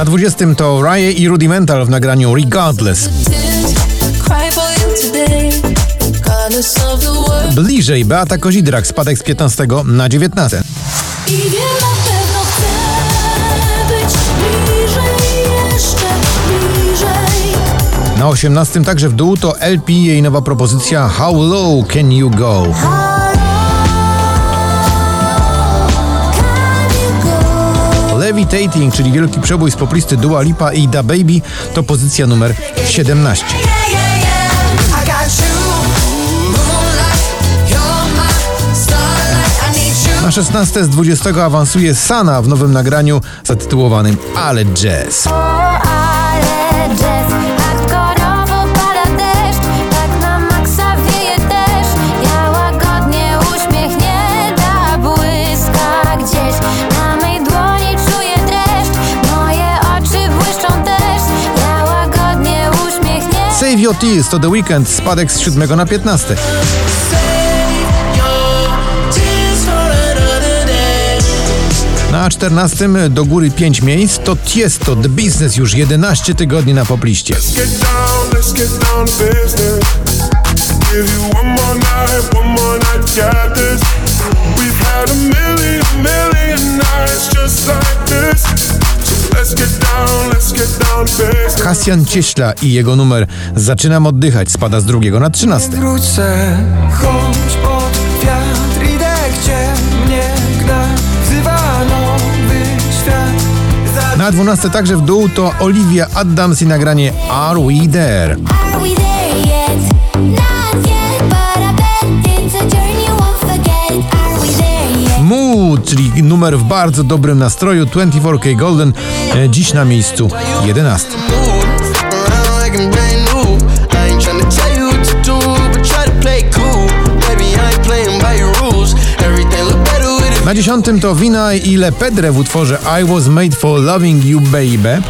Na 20 to Rye i Rudimental w nagraniu Regardless. Bliżej Beata Kozidrak spadek z 15 na 19. I wiem na pewno chcę być bliżej, jeszcze bliżej. Na 18 także w dół to LP jej nowa propozycja How Low Can You Go. Levitating, czyli wielki przebój z poplisty Dua Lipa i Da Baby to pozycja numer 17. Na 16 z 20 awansuje Sana w nowym nagraniu zatytułowanym Ale Jazz. ale jazz Tears to The Weekend, spadek z 7 na 15. Na 14 do góry 5 miejsc to Tiesto The Business już 11 tygodni na popliście. Let's get down, let's get down Kasjan Cieśla i jego numer Zaczynam oddychać spada z drugiego na 13. Wrócę, chodź pod wiatr, idę gdzie mnie gna Wzywa nowy świat Za- Na 12 także w dół to Olivia Adams i nagranie Are We There? Are we there yet? Not yet But I bet it's a journey you won't forget Are we there yet? Mood, czyli numer w bardzo dobrym nastroju 24K Golden, e, dziś na miejscu 11. Like I'm brand new. I ain't tryna tell you what to do, but try to play cool. Baby, I ain't playing by your rules. Everything look better with it. Na 10 to Wina i Le Pedre w utworze I Was Made For Loving You Baby.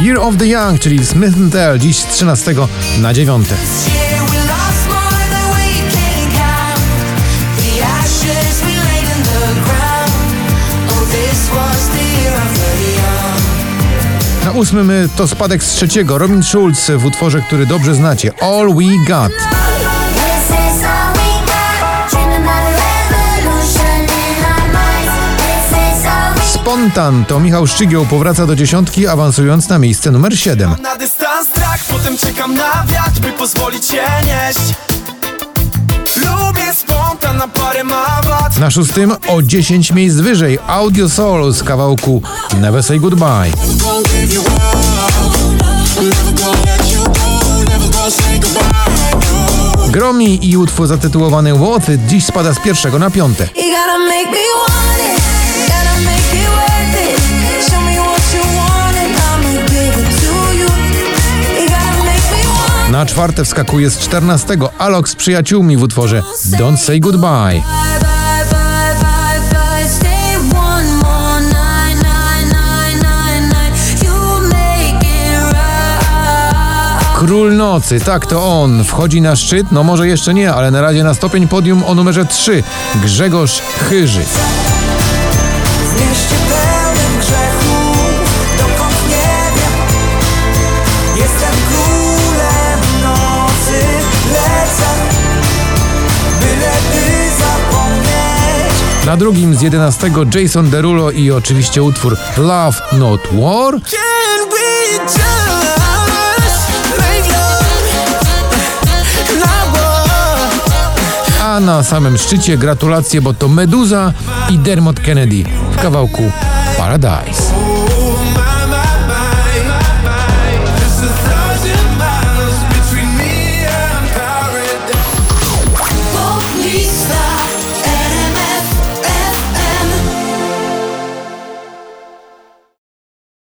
Year of the Young, czyli Smith Tell, dziś z 13 na 9. ósmym to spadek z trzeciego. Robin Schulz w utworze, który dobrze znacie. All We Got. Spontan to Michał Szczygieł powraca do dziesiątki, awansując na miejsce numer 7. Na dystans trak, potem czekam na wiatr, by pozwolić się nieść Lubię spontan na szóstym o 10 miejsc wyżej Audio Soul z kawałku Never Say Goodbye. Gromi i utwór zatytułowany It dziś spada z pierwszego na piąte. Czwarte wskakuje z 14 Alok z przyjaciółmi w utworze Don't Say Goodbye. Król Nocy, tak to on, wchodzi na szczyt, no może jeszcze nie, ale na razie na stopień podium o numerze 3 Grzegorz Chyży. Na drugim z 11 Jason Derulo i oczywiście utwór Love Not War. A na samym szczycie gratulacje, bo to Meduza i Dermot Kennedy w kawałku Paradise.